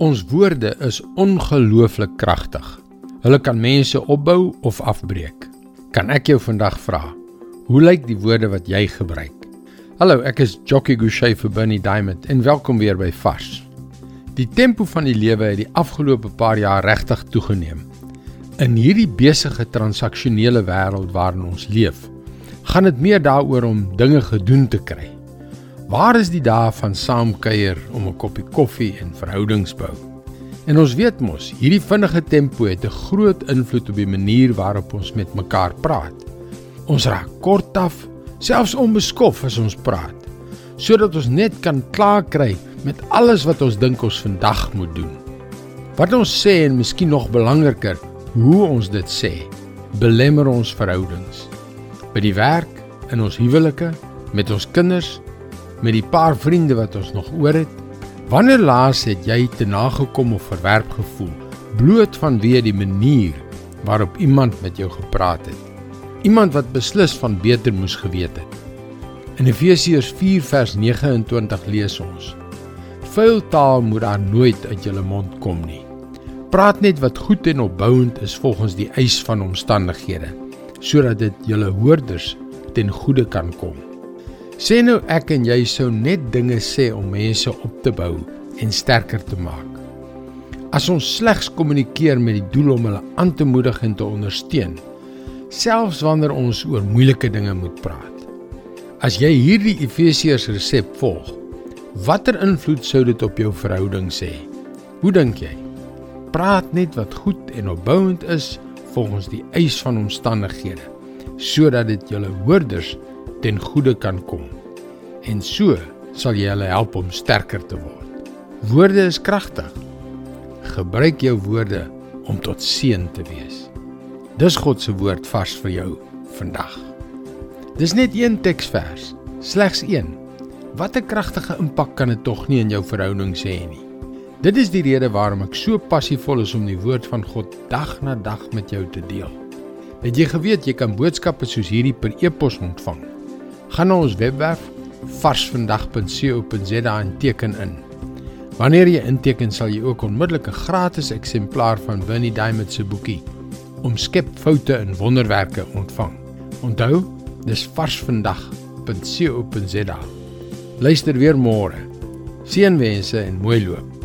Ons woorde is ongelooflik kragtig. Hulle kan mense opbou of afbreek. Kan ek jou vandag vra, hoe lyk die woorde wat jy gebruik? Hallo, ek is Jockey Gouchee vir Bernie Diamond en welkom weer by Vars. Die tempo van die lewe het die afgelope paar jaar regtig toegeneem. In hierdie besige transaksionele wêreld waarin ons leef, gaan dit meer daaroor om dinge gedoen te kry Waar is die dae van saamkuier om 'n koppie koffie en verhoudings bou? En ons weet mos, hierdie vinnige tempo het 'n groot invloed op die manier waarop ons met mekaar praat. Ons raak kortaf, selfs onbeskof as ons praat, sodat ons net kan klaar kry met alles wat ons dink ons vandag moet doen. Wat ons sê en miskien nog belangriker, hoe ons dit sê, belemmer ons verhoudings. By die werk, in ons huwelike, met ons kinders met die paar vriende wat ons nog oor het? Wanneer laas het jy te nagekom of verwerp gevoel bloot vanweë die manier waarop iemand met jou gepraat het? Iemand wat beslis van beter moes geweet het. In Efesiërs 4 vers 29 lees ons: Vuil taal moet daar nooit uit jou mond kom nie. Praat net wat goed en opbouend is volgens die eis van omstandighede, sodat dit julle hoorders ten goeie kan kom. Sê nou ek en jy sou net dinge sê om mense op te bou en sterker te maak. As ons slegs kommunikeer met die doel om hulle aan te moedig en te ondersteun, selfs wanneer ons oor moeilike dinge moet praat. As jy hierdie Efesiërs resep volg, watter invloed sou dit op jou verhoudings hê? Hoe dink jy? Praat net wat goed en opbouend is volgens die eis van omstandighede, sodat dit julle hoorders ten goeie kan kom. En so sal jy hulle help om sterker te word. Woorde is kragtig. Gebruik jou woorde om tot seën te wees. Dis God se woord vars vir jou vandag. Dis net een teksvers, slegs een. Wat 'n kragtige impak kan dit tog nie in jou verhoudings hê nie. Dit is die rede waarom ek so passievol is om die woord van God dag na dag met jou te deel. Het jy geweet jy kan boodskappe soos hierdie per e-pos ontvang? Gaan na ons webwerf varsvandag.co.za en teken in. Wanneer jy inteken, sal jy ook onmiddellik 'n gratis eksemplaar van Bernie Diamond se boekie Omskep foute in wonderwerke ontvang. Onthou, dis varsvandag.co.za. Luister weer môre. Seënwense en mooi loop.